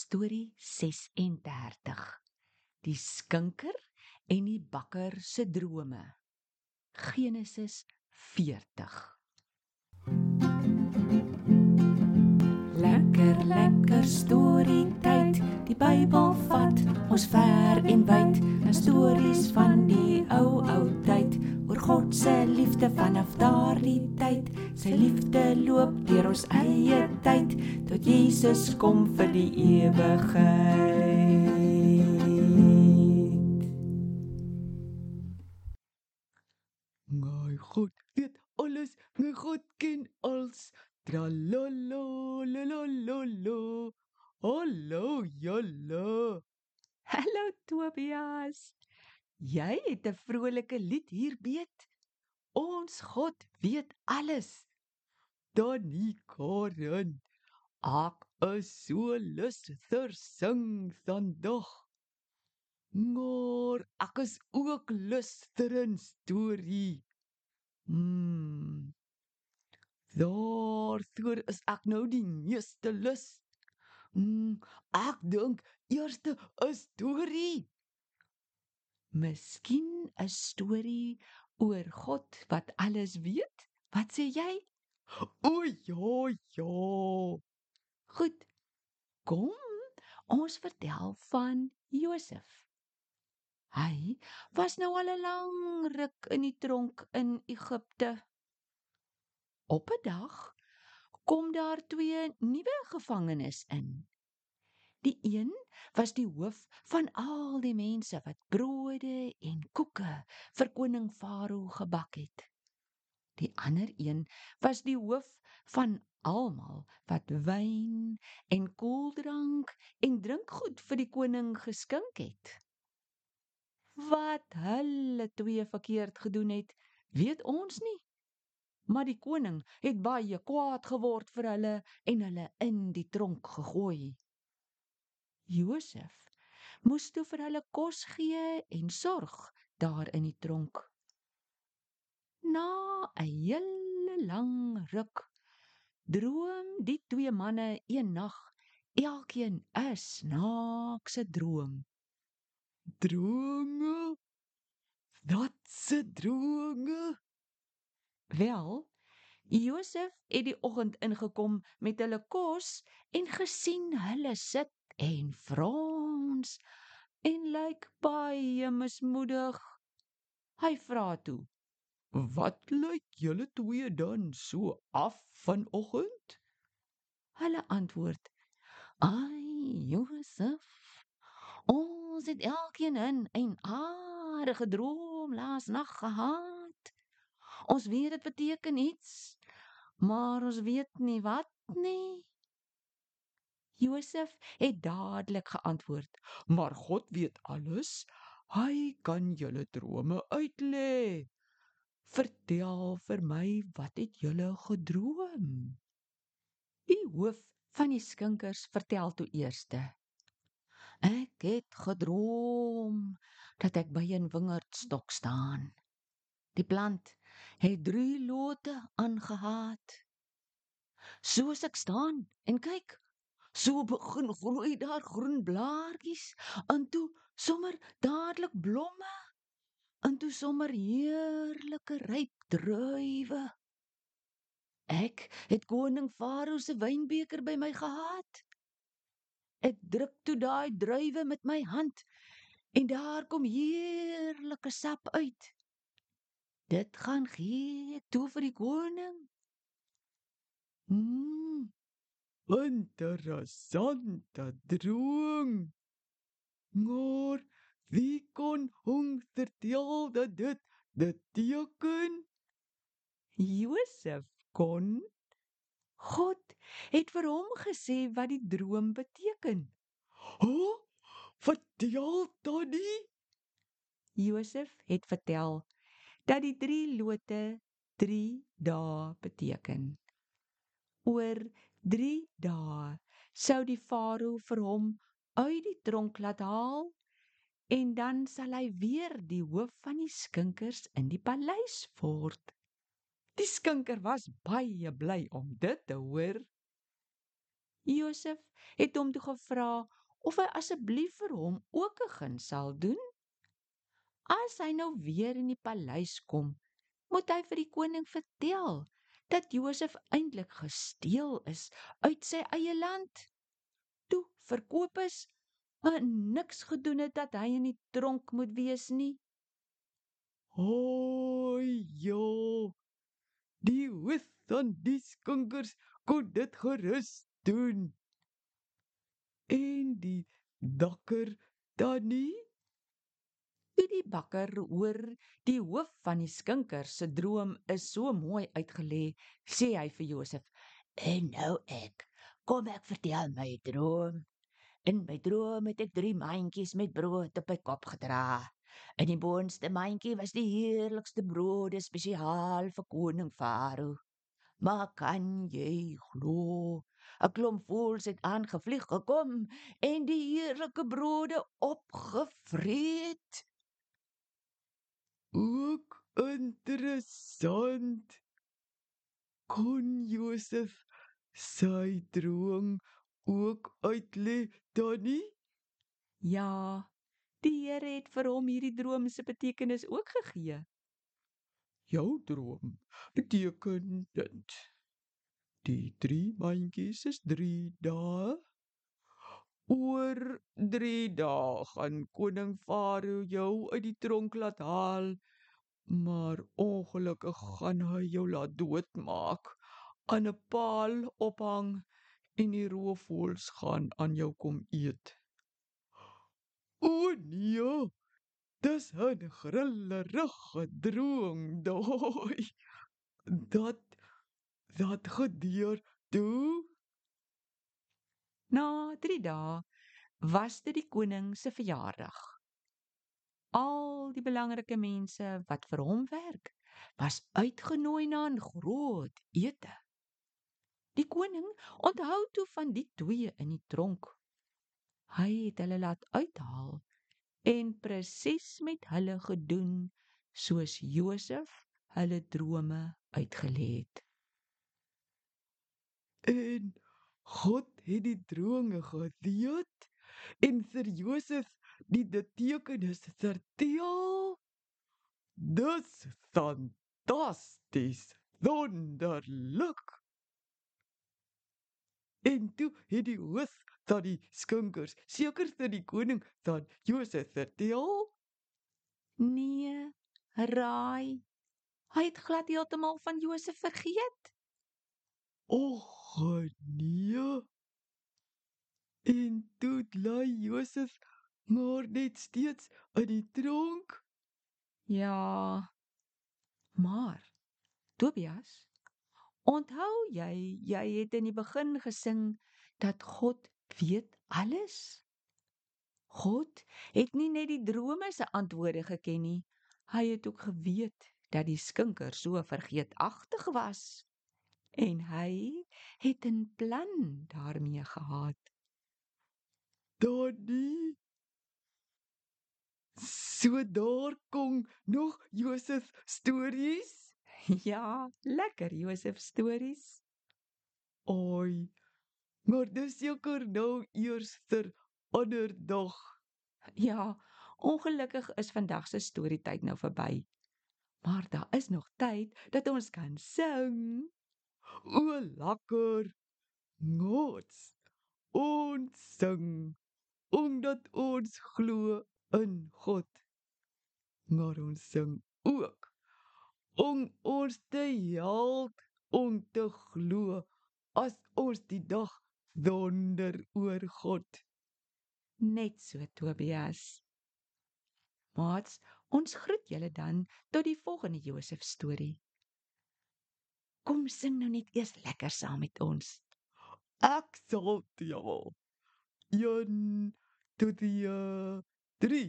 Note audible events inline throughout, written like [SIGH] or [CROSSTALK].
Storie 36. Die skinker en die bakker se drome. Genesis 40. Lekker lekker storie tyd. Die Bybel vat ons ver en wyd na stories van die ou ou tyd oor God se liefde vanaf daardie tyd. Sy liefde loop deur ons eie tyd tot Jesus kom vir die ewigheid. My God weet alles, my God ken alles. Tralala la la la la. Hallo julle. Hallo Tobias. Jy het 'n vrolike lied hier beet. Ons God weet alles. Danie Karen. Ek is so lus ter sing vandag. Maar ek is ook lus ter storie. Hmm. Daarvoor is ek nou die meeste lus. Hmm, ek dink eerste 'n storie. Miskien 'n storie oor God wat alles weet? Wat sê jy? O ja, ja. Goed. Kom, ons vertel van Josef. Hy was nou al 'n lang ruk in die tronk in Egipte. Op 'n dag kom daar twee nuwe gevangenes in. Die een was die hoof van al die mense wat brode en koeke vir koning Farao gebak het. Die ander een was die hoof van almal wat wyn en koeldrank en drinkgoed vir die koning geskink het. Wat hulle twee verkeerd gedoen het, weet ons nie. Maar die koning het baie kwaad geword vir hulle en hulle in die tronk gegooi. Josef moes toe vir hulle kos gee en sorg daar in die tronk. Na 'n hele lang ruk droom die twee manne een nag elkeen 'n snaakse droom. Drome. Wat se drome? Wel, Josef het die oggend ingekom met hulle kos en gesien hulle sit en frons en lyk baie mismoedig. Hy vra toe: Wat lyk julle twee dan so af vanoggend? Hulle antwoord: "Ai, Josef, ons het elkeen in 'n aardige droom laas nag gehad. Ons weet dit beteken iets, maar ons weet nie wat nie." Josef het dadelik geantwoord: Maar God weet alles. Hy kan julle drome uitlê. Vertel vir my, wat het julle gedroom? Die hoof van die skinkers vertel toe eerste: Ek het gedroom dat ek by 'n wingerdstok staan. Die plant het drie lote aangehaat. Soos ek staan en kyk, so begin groei daar groen blaartjies en toe sommer dadelik blomme en toe sommer heerlike ryp druiwe. Ek het koning Farao se wynbeker by my gehad. Ek druk toe daai druiwe met my hand en daar kom heerlike sap uit. Dit gaan gee ek toe vir die koning. Mm, Interessante droom. Maar wie kon hom vertel dat dit dit teken? Josef kon God het vir hom gesê wat die droom beteken. Huh? Vertel Tannie. Josef het vertel dat die drie lote 3 dae beteken. Oor 3 dae sou die farao vir hom uit die tronk laat haal en dan sal hy weer die hoof van die skinkers in die paleis word. Die skinker was baie bly om dit te hoor. Josef het hom toe gevra of hy asseblief vir hom ook 'n guns sal doen. As hy nou weer in die paleis kom, moet hy vir die koning vertel dat Josef eintlik gesteel is uit sy eie land. Toe verkoop is maar niks gedoen het dat hy in die tronk moet wees nie. Hoi, jo. Die hoof van die skunkers kon dit gerus doen. En die dakker dan nie? Toe die bakker hoor die hoof van die skinkers se droom is so mooi uitgelê, sê hy vir Josef: "En nou ek, kom ek vertel my droom. In my droom het ek drie mandjies met brood op my kop gedra. In die boonste mandjie was die heerlikste brode spesiaal vir koning Farao. Maar kan jy glo? 'n Klomp voëls het aangevlieg gekom en die heerlike brode opgevreet. Ook interessant. Kon Josef sy droom ook uitlê dan nie? Ja, die Here het vir hom hierdie droom se betekenis ook gegee. Jou droom beteken dit. Die drie mandjies is 3 dae. Oor 3 dae gaan koning Farao jou uit die tronk laat haal, maar ongelukkig gaan hy jou laat doodmaak, aan 'n paal ophang en die roofvoëls gaan aan jou kom eet. O nee, dis 'n grillerige droom, daai. Dat dat gebeur toe Na 3 dae was dit die koning se verjaardag. Al die belangrike mense wat vir hom werk, was uitgenooi na 'n groot ete. Die koning onthou toe van die twee in die tronk. Hy het hulle laat uithaal en presies met hulle gedoen soos Josef hulle drome uitgelê het. En God het die drome geweet en vir Josef die betekenis vertel. Dis fantasties, wonderlik. En toe het die hoof van die skunkers seker vir die koning van Josef vertel. Nee, raai. Hy het glad heeltemal van Josef vergeet. Och nee. En toe bly Josef maar net steeds in die tronk. Ja. Maar Tobias, onthou jy jy het in die begin gesing dat God weet alles? God het nie net die drome se antwoorde geken nie. Hy het ook geweet dat die skinker so vergeetagtig was en hy het 'n plan daarmee gehad. Daddy. So daar kom nog Josef stories. [LAUGHS] Ja, lekker Josef stories. Oi. Maar dis seker nou eers ter ander dag. Ja, ongelukkig is vandag se storietyd nou verby. Maar daar is nog tyd dat ons kan sing. O, lekker. Ngots. Ons sing omdat ons glo in God, maar ons sing ook om ons te help om te glo as ons die dag donder oor God. Net so Tobias. Maats, ons groet julle dan tot die volgende Josef storie. Kom sing nou net eers lekker saam met ons. Ek sal jou. Jan tot die uh, 3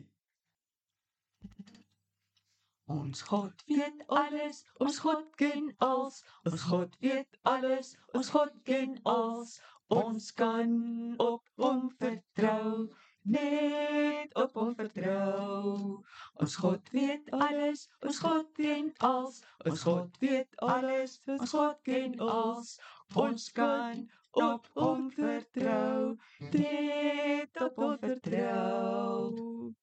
Ons God weet alles, ons God ken alles, ons God weet alles, ons God ken alles. Ons kan op hom vertrou, net op hom vertrou. Ons God weet alles, ons God ken alles, ons God weet alles, ons God ken alles. Ons kan op hom vertrou. Tred op hom vertrou.